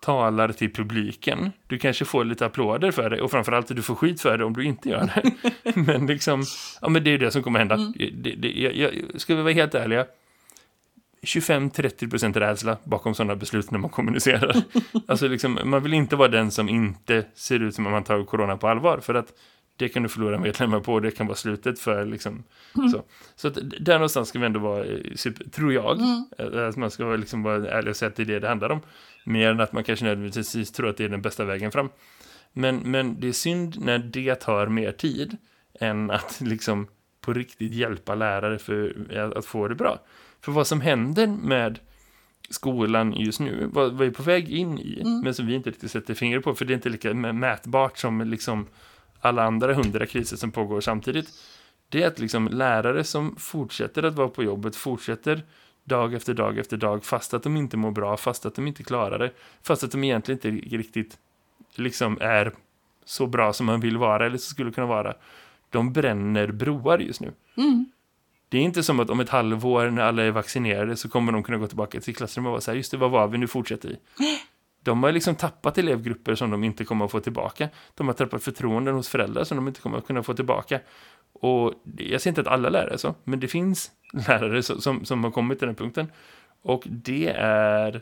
Speaker 2: talar till publiken. Du kanske får lite applåder för det och framförallt du får skit för det om du inte gör det. men liksom, ja men det är det som kommer hända.
Speaker 3: Mm.
Speaker 2: Det, det, jag, jag, ska vi vara helt ärliga, 25-30% rädsla bakom sådana beslut när man kommunicerar. alltså liksom, man vill inte vara den som inte ser ut som att man tar corona på allvar för att det kan du förlora medlemmar på och det kan vara slutet för liksom så. Så att där någonstans ska vi ändå vara, eh, tror jag, eh, att man ska vara liksom vara ärlig och säga att det är det det handlar om. Mer än att man kanske nödvändigtvis tror att det är den bästa vägen fram. Men, men det är synd när det tar mer tid än att liksom på riktigt hjälpa lärare för att få det bra. För vad som händer med skolan just nu, vad, vad vi är på väg in i, men som vi inte riktigt sätter fingret på, för det är inte lika mä- mätbart som liksom alla andra hundra kriser som pågår samtidigt. Det är att liksom lärare som fortsätter att vara på jobbet, fortsätter dag efter dag efter dag, fast att de inte mår bra, fast att de inte klarar det, fast att de egentligen inte riktigt liksom är så bra som man vill vara eller så skulle kunna vara. De bränner broar just nu.
Speaker 3: Mm.
Speaker 2: Det är inte som att om ett halvår när alla är vaccinerade så kommer de kunna gå tillbaka till klassrummet och vara så här, just det, vad var vi, nu fortsätter vi. De har liksom tappat elevgrupper som de inte kommer att få tillbaka. De har tappat förtroenden hos föräldrar som de inte kommer att kunna få tillbaka. Och jag ser inte att alla lärare är så, men det finns lärare som, som, har kommit till den punkten. Och det är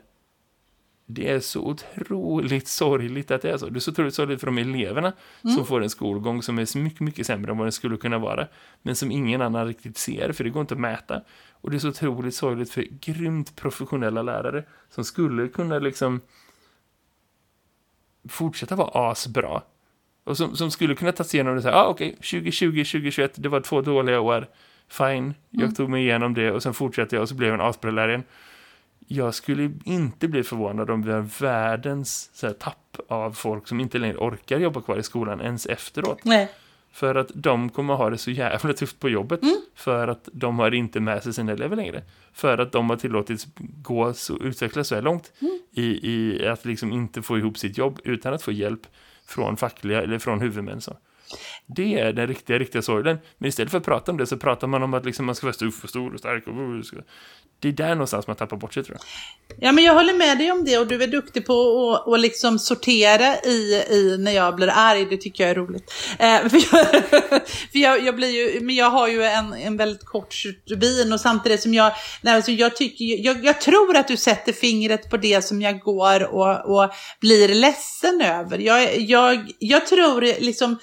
Speaker 2: det är så otroligt sorgligt att det är så. Det är så otroligt sorgligt för de eleverna mm. som får en skolgång som är mycket, mycket sämre än vad den skulle kunna vara. Men som ingen annan riktigt ser, för det går inte att mäta. Och det är så otroligt sorgligt för grymt professionella lärare som skulle kunna liksom fortsätta vara asbra. Och som, som skulle kunna ta sig igenom det så här, ah, okej, okay, 2020, 2021, det var två dåliga år. Fine, jag mm. tog mig igenom det och sen fortsatte jag och så blev jag en asbra lärare jag skulle inte bli förvånad om vi har världens så här, tapp av folk som inte längre orkar jobba kvar i skolan ens efteråt.
Speaker 3: Nej.
Speaker 2: För att de kommer ha det så jävla tufft på jobbet. Mm. För att de har inte med sig sina elever längre. För att de har tillåtits gå så, utvecklas så här långt mm. i, i att liksom inte få ihop sitt jobb utan att få hjälp från fackliga eller från huvudmän. Så. Det är den riktiga, riktiga sorgen. Men istället för att prata om det så pratar man om att liksom man ska vara stor, och stor och stark. Och, det är där någonstans man tappar bort sig tror jag.
Speaker 3: Ja men jag håller med dig om det och du är duktig på att, och liksom sortera i, i när jag blir arg. Det tycker jag är roligt. Eh, för jag, för jag, jag, blir ju, men jag har ju en, en väldigt kort stubin och samtidigt som jag, nej, alltså jag, tycker, jag, jag tror att du sätter fingret på det som jag går och, och blir ledsen över. Jag, jag, jag tror liksom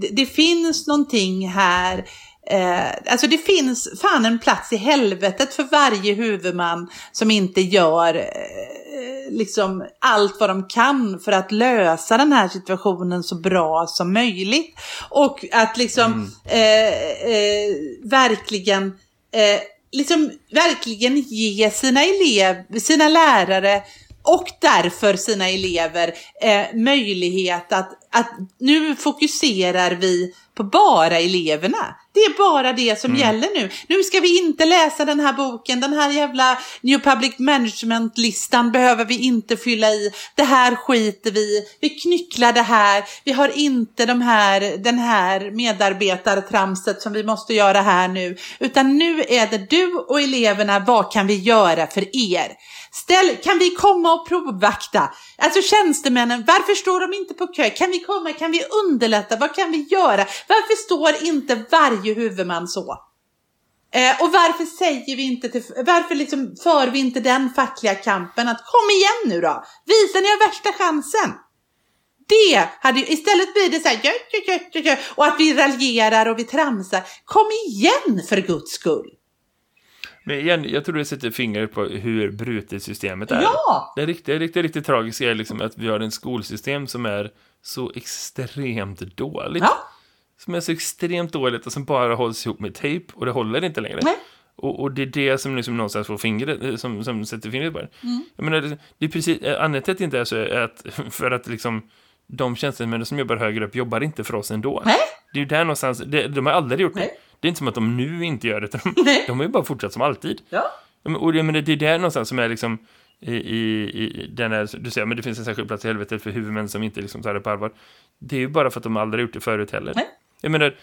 Speaker 3: det, det, finns någonting här Eh, alltså det finns fan en plats i helvetet för varje huvudman som inte gör eh, liksom allt vad de kan för att lösa den här situationen så bra som möjligt. Och att liksom mm. eh, eh verkligen eh, liksom verkligen ge sina elever, sina lärare och därför sina elever eh, möjlighet att, att nu fokuserar vi på bara eleverna. Det är bara det som mm. gäller nu. Nu ska vi inte läsa den här boken, den här jävla New Public Management-listan behöver vi inte fylla i. Det här skiter vi Vi knycklar det här. Vi har inte de här, den här medarbetartramset som vi måste göra här nu. Utan nu är det du och eleverna, vad kan vi göra för er? Ställ, kan vi komma och provvakta? Alltså tjänstemännen, varför står de inte på kö? Kan vi komma, kan vi underlätta? Vad kan vi göra? Varför står inte varje huvudman så? Eh, och varför säger vi inte till, varför liksom för vi inte den fackliga kampen att kom igen nu då, visa ni har värsta chansen. Det hade istället blir det så här, och att vi raljerar och vi tramsar. Kom igen för guds skull.
Speaker 2: Men igen, jag tror det sätter fingret på hur brutet systemet är.
Speaker 3: Ja!
Speaker 2: Det riktigt, riktigt, riktigt tragiska är liksom att vi har en skolsystem som är så extremt dåligt. Ja. Som är så extremt dåligt och som bara hålls ihop med tejp och det håller inte längre. Nej. Och, och, det är det som liksom någonstans får fingret, eh, som, som sätter fingret på det. Mm. Jag menar, det, det är precis, eh, anledningen till att det inte är så är att, för att liksom de tjänstemän som jobbar högre upp jobbar inte för oss ändå.
Speaker 3: Nej.
Speaker 2: Det är ju där någonstans, det, de har aldrig gjort Nej. det. Det är inte som att de nu inte gör det. De, de har ju bara fortsatt som alltid.
Speaker 3: Ja.
Speaker 2: Och det, men det är där någonstans som är liksom i, i, i den här, du säger, men det finns en särskild plats i helvetet för huvudmän som inte liksom tar det på allvar. Det är ju bara för att de aldrig gjort det förut heller. Nej. Jag menar,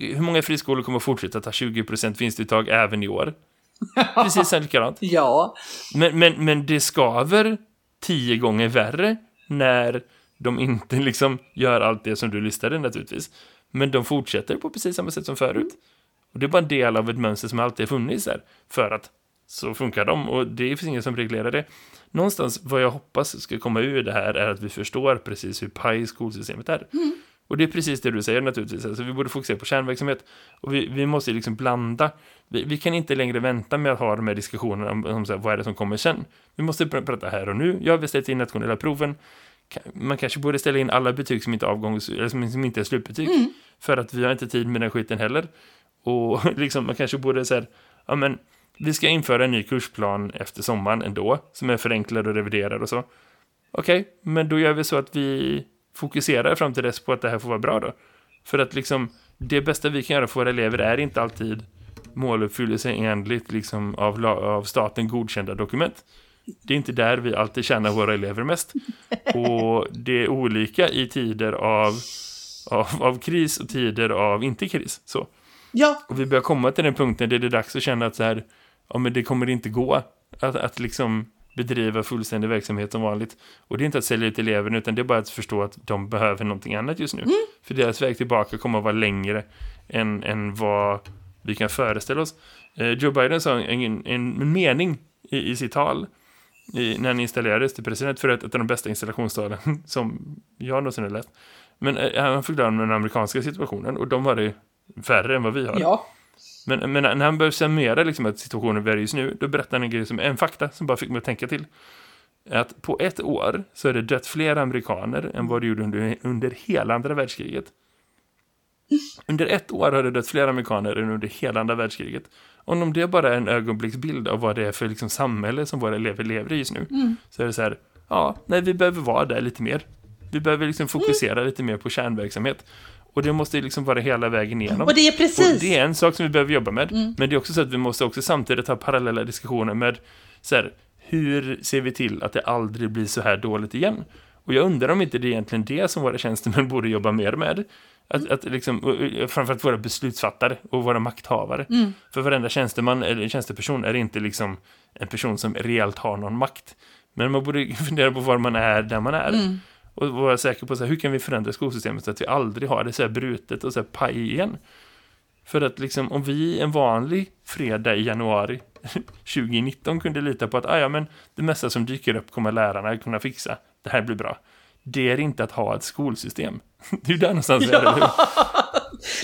Speaker 2: hur många friskolor kommer fortsätta ta 20% vinstuttag även i år? Precis likadant.
Speaker 3: Ja.
Speaker 2: Men, men, men det skaver tio gånger värre när de inte liksom gör allt det som du listade naturligtvis. Men de fortsätter på precis samma sätt som förut. Och det är bara en del av ett mönster som alltid har funnits här. För att så funkar de och det finns ingen som reglerar det. Någonstans vad jag hoppas ska komma ur det här är att vi förstår precis hur paj skolsystemet är. Mm. Och det är precis det du säger naturligtvis. Alltså, vi borde fokusera på kärnverksamhet. Och vi, vi måste liksom blanda. Vi, vi, kan inte längre vänta med att ha de här diskussionerna om, om så här, vad är det som kommer sen. Vi måste prata här och nu. Jag har beställt in nationella proven man kanske borde ställa in alla betyg som inte är avgångs eller som, som inte är slutbetyg. Mm. För att vi har inte tid med den skiten heller. Och liksom man kanske borde säga, ja men vi ska införa en ny kursplan efter sommaren ändå. Som är förenklad och reviderad och så. Okej, okay, men då gör vi så att vi fokuserar fram till dess på att det här får vara bra då. För att liksom det bästa vi kan göra för våra elever är inte alltid måluppfyllelse enligt liksom av, av staten godkända dokument det är inte där vi alltid tjänar våra elever mest. Och det är olika i tider av, av, av kris och tider av inte kris. Så.
Speaker 3: Ja,
Speaker 2: Och vi börjar komma till den punkten där det är dags att känna att så här, ja men det kommer inte gå att, att liksom bedriva fullständig verksamhet som vanligt. Och det är inte att sälja ut eleverna utan det är bara att förstå att de behöver någonting annat just nu. För deras väg tillbaka kommer att vara längre än, än vad vi kan föreställa oss. Eh, Joe Biden sa en, en, en mening i, i sitt tal i, när han installerades till president för ett, ett av de bästa installationstalen som jag någonsin har läst. Men eh, han förklarade om den amerikanska situationen och de har det färre än vad vi har.
Speaker 3: ja.
Speaker 2: Men, men när han började summera liksom att situationen i just nu, då berättade han en grej som en fakta som bara fick mig att tänka till. Att på ett år så är det dött fler amerikaner än vad det gjorde under, under hela andra världskriget. Under ett år har det dött fler amerikaner än under hela andra världskriget. Och om det bara är en ögonblicksbild av vad det är för liksom samhälle som våra elever lever i just nu, så är det så här, ja, nej, vi behöver vara där lite mer. Vi behöver liksom fokusera lite mer på kärnverksamhet. Och det måste liksom vara hela vägen igenom.
Speaker 3: Och det är precis. Mm.
Speaker 2: Och det är en sak som vi behöver jobba med. Men det är också så att vi måste också samtidigt ha parallella diskussioner med så här, hur ser vi till att det aldrig blir så här dåligt igen? Och jag undrar om inte det är egentligen det som våra tjänstemän borde jobba mer med. Att, att liksom, framförallt våra beslutsfattare och våra makthavare. För varenda tjänsteman eller tjänsteperson är inte liksom en person som reellt har någon makt. Men man borde fundera på var man är där man är. Och vara säker på så här, hur kan vi förändra skolsystemet så att vi aldrig har det så här brutet och så här paj igen. För att liksom om vi en vanlig fredag i januari 2019 kunde lita på att ah, ja, men det mesta som dyker upp kommer lärarna kunna fixa. Det här blir bra. Det är inte att ha ett skolsystem. Det är ju där någonstans det är, hur?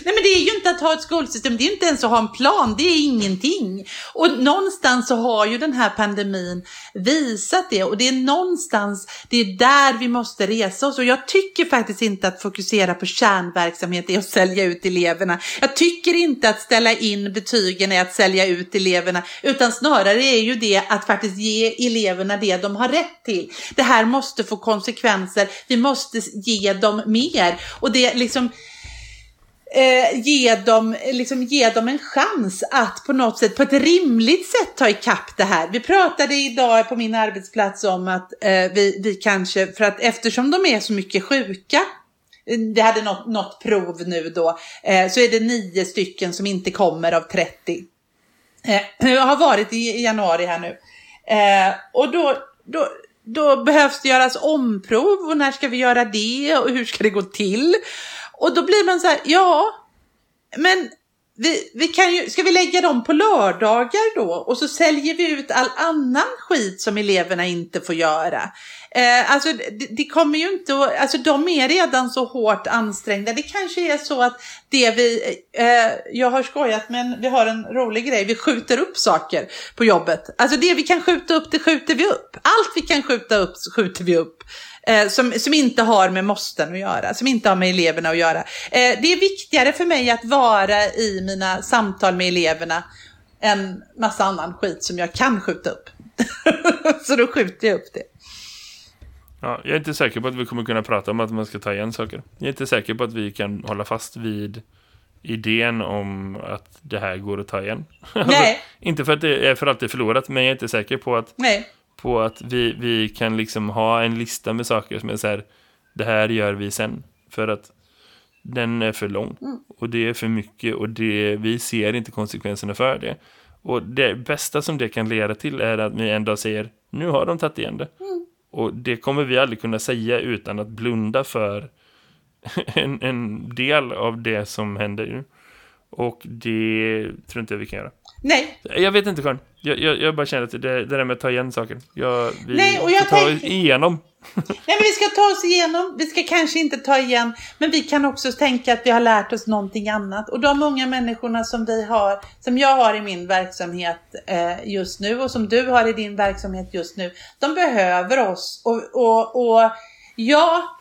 Speaker 3: Nej men det är ju inte att ha ett skolsystem, det är inte ens att ha en plan, det är ingenting. Och någonstans så har ju den här pandemin visat det och det är någonstans, det är där vi måste resa oss. Och jag tycker faktiskt inte att fokusera på kärnverksamhet är att sälja ut eleverna. Jag tycker inte att ställa in betygen är att sälja ut eleverna, utan snarare är ju det att faktiskt ge eleverna det de har rätt till. Det här måste få konsekvenser, vi måste ge dem mer. Och det är liksom eh, ge, dem, liksom, ge dem en chans att på något sätt, på ett rimligt sätt ta ikapp det här. Vi pratade idag på min arbetsplats om att eh, vi, vi kanske, för att eftersom de är så mycket sjuka, eh, vi hade något, något prov nu då, eh, så är det nio stycken som inte kommer av 30. Eh, jag har varit i, i januari här nu. Eh, och då, då, då behövs det göras omprov och när ska vi göra det och hur ska det gå till? Och då blir man så här, ja, men vi, vi kan ju, ska vi lägga dem på lördagar då? Och så säljer vi ut all annan skit som eleverna inte får göra. Eh, alltså det, det kommer ju inte att, alltså de är redan så hårt ansträngda. Det kanske är så att det vi, eh, jag har skojat men vi har en rolig grej, vi skjuter upp saker på jobbet. Alltså det vi kan skjuta upp, det skjuter vi upp. Allt vi kan skjuta upp, skjuter vi upp. Eh, som, som inte har med måsten att göra, som inte har med eleverna att göra. Eh, det är viktigare för mig att vara i mina samtal med eleverna än massa annan skit som jag kan skjuta upp. Så då skjuter jag upp det.
Speaker 2: Ja, jag är inte säker på att vi kommer kunna prata om att man ska ta igen saker. Jag är inte säker på att vi kan hålla fast vid idén om att det här går att ta igen. Alltså,
Speaker 3: Nej.
Speaker 2: inte för att det är för alltid förlorat, men jag är inte säker på att
Speaker 3: Nej.
Speaker 2: på att vi, vi kan liksom ha en lista med saker som är så här, det här gör vi sen. För att den är för lång. Och det är för mycket och det, vi ser inte konsekvenserna för det. Och det bästa som det kan leda till är att vi en dag säger, nu har de tagit igen det. Och det kommer vi aldrig kunna säga utan att blunda för en, en del av det som händer nu. Och det tror inte jag vi kan göra.
Speaker 3: Nej,
Speaker 2: Jag vet inte Karin. Jag, jag, jag bara känner att det, det där med att ta igen saker. Jag, vi
Speaker 3: Nej, och jag
Speaker 2: får ta
Speaker 3: tänker-
Speaker 2: igenom.
Speaker 3: Nej, men vi ska ta oss igenom, vi ska kanske inte ta igen, men vi kan också tänka att vi har lärt oss någonting annat. Och de unga människorna som vi har, som jag har i min verksamhet eh, just nu och som du har i din verksamhet just nu, de behöver oss. Och, och, och ja,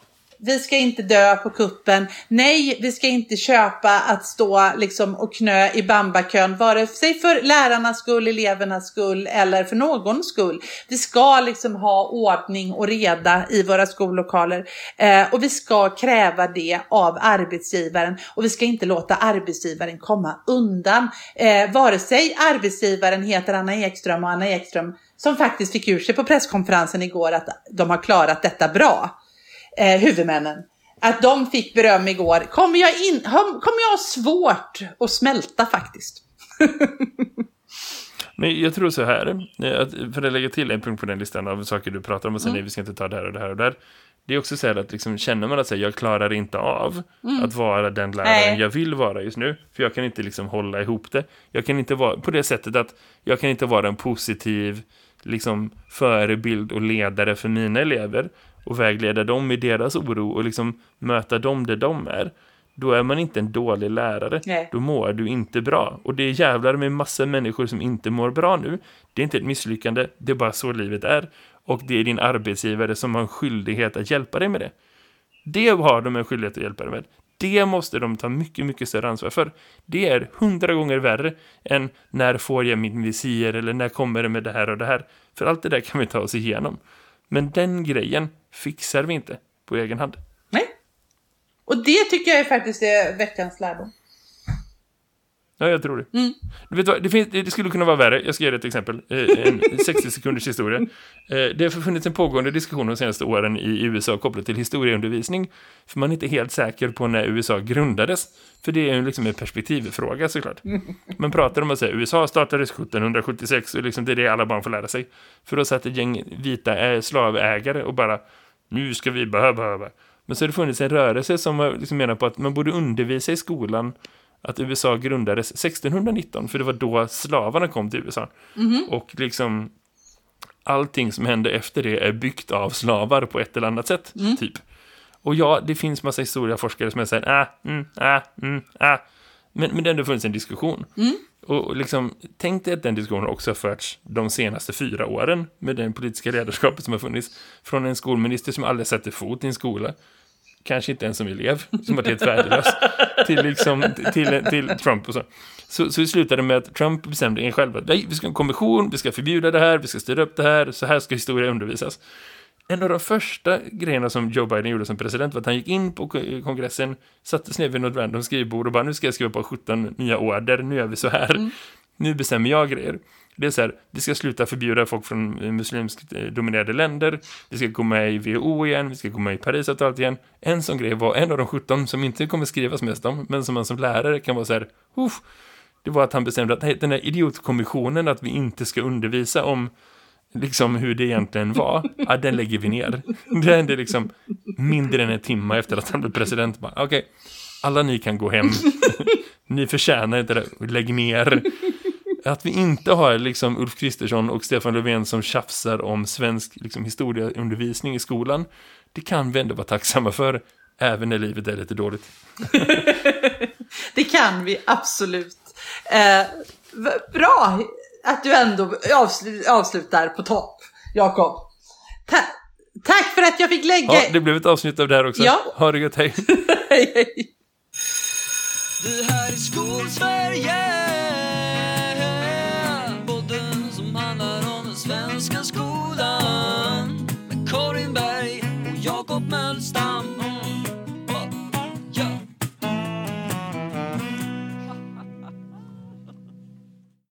Speaker 3: vi ska inte dö på kuppen. Nej, vi ska inte köpa att stå liksom och knö i bambakön, vare sig för lärarnas skull, elevernas skull eller för någons skull. Vi ska liksom ha ordning och reda i våra skollokaler eh, och vi ska kräva det av arbetsgivaren och vi ska inte låta arbetsgivaren komma undan. Eh, vare sig arbetsgivaren heter Anna Ekström och Anna Ekström som faktiskt fick ur sig på presskonferensen igår att de har klarat detta bra eh, huvudmännen. att de fick beröm igår kommer jag, in, kommer jag ha svårt att smälta faktiskt.
Speaker 2: Men jag tror så här, eh, att för att lägga till en punkt på den listan av saker du pratar om och sen mm. nej, vi ska inte ta det här och det här och det här. Det är också så här att liksom, känner man att säga, jag klarar inte av mm. att vara den läraren nej. jag vill vara just nu. För jag kan inte liksom hålla ihop det. Jag kan inte vara på det sättet att jag kan inte vara en positiv liksom, förebild och ledare för mina elever och vägleda dem i deras oro och liksom möta dem där de är då är man inte en dålig lärare. Nej. Då mår du inte bra. Och det är jävlar med massa människor som inte mår bra nu. Det är inte ett misslyckande, det är bara så livet är. Och det är din arbetsgivare som har en skyldighet att hjälpa dig med det. Det har de en skyldighet att hjälpa dig med. Det måste de ta mycket, mycket större ansvar för. Det är hundra gånger värre än när får jag min visir eller när kommer det med det här och det här. För allt det där kan vi ta oss igenom. Men den grejen fixar vi inte på egen hand.
Speaker 3: Och det tycker jag är faktiskt är veckans lärdom.
Speaker 2: Ja, jag tror det. Mm. Du vet vad, det, finns, det, skulle kunna vara värre. Jag ska ge dig ett exempel. Eh, en 60 sekunders historia. Eh, det har funnits en pågående diskussion de senaste åren i USA kopplat till historieundervisning. För man är inte helt säker på när USA grundades. För det är ju liksom en perspektivfråga såklart. Man pratar om att säga USA startades 1776 och liksom det är det alla barn får lära sig. För då satt ett gäng vita slavägare och bara nu ska vi behöva, behöva. Men så har det funnits en rörelse som liksom menar på att man borde undervisa i skolan att USA grundades 1619, för det var då slavarna kom till USA. Mm -hmm. Och liksom allting som hände efter det är byggt av slavar på ett eller annat sätt, mm. typ. Och ja, det finns massa historieforskare som säger äh, mm, äh, mm, äh. Men, men det har ändå funnits en diskussion. Mm. Och liksom, tänk dig att den diskussionen också har förts de senaste fyra åren med den politiska ledarskapet som har funnits. Från en skolminister som aldrig sätter fot i en skola. Kanske inte ens som elev, som varit helt värdelös. till, liksom, till, till Trump och så. Så, så det slutade med att Trump bestämde en själv att vi ska ha en kommission, vi ska förbjuda det här, vi ska styra upp det här, så här ska historia undervisas. En av de första grejerna som Joe Biden gjorde som president var att han gick in på kongressen, satte sig ner vid något random skrivbord och bara nu ska jag skriva på 17 nya order, nu gör vi så här. Mm. Nu bestämmer jag grejer. Det är så här, vi ska sluta förbjuda folk från muslimskt eh, dominerade länder. Vi ska gå med i WHO igen, vi ska gå med i Parisavtalet igen. En sån grej var en av de 17 som inte kommer skrivas mest om, men som man som lärare kan vara så här, det var att han bestämde att den här idiotkommissionen att vi inte ska undervisa om liksom hur det egentligen var, ja, den lägger vi ner. Det hände liksom mindre än en timme efter att han blev president. Okej, okay, alla ni kan gå hem. ni förtjänar inte det. Lägg ner. Att vi inte har liksom Ulf Kristersson och Stefan Löfven som tjafsar om svensk liksom, historieundervisning i skolan, det kan vi ändå vara tacksamma för, även när livet är lite dåligt.
Speaker 3: det kan vi absolut. Eh, bra att du ändå avsl avslutar på topp, Jakob. Ta tack för att jag fick lägga...
Speaker 2: Ja, det blev ett avsnitt av det här också. Ja. Ha det gött, hej. hej, hej.
Speaker 1: Det här är Skolsverige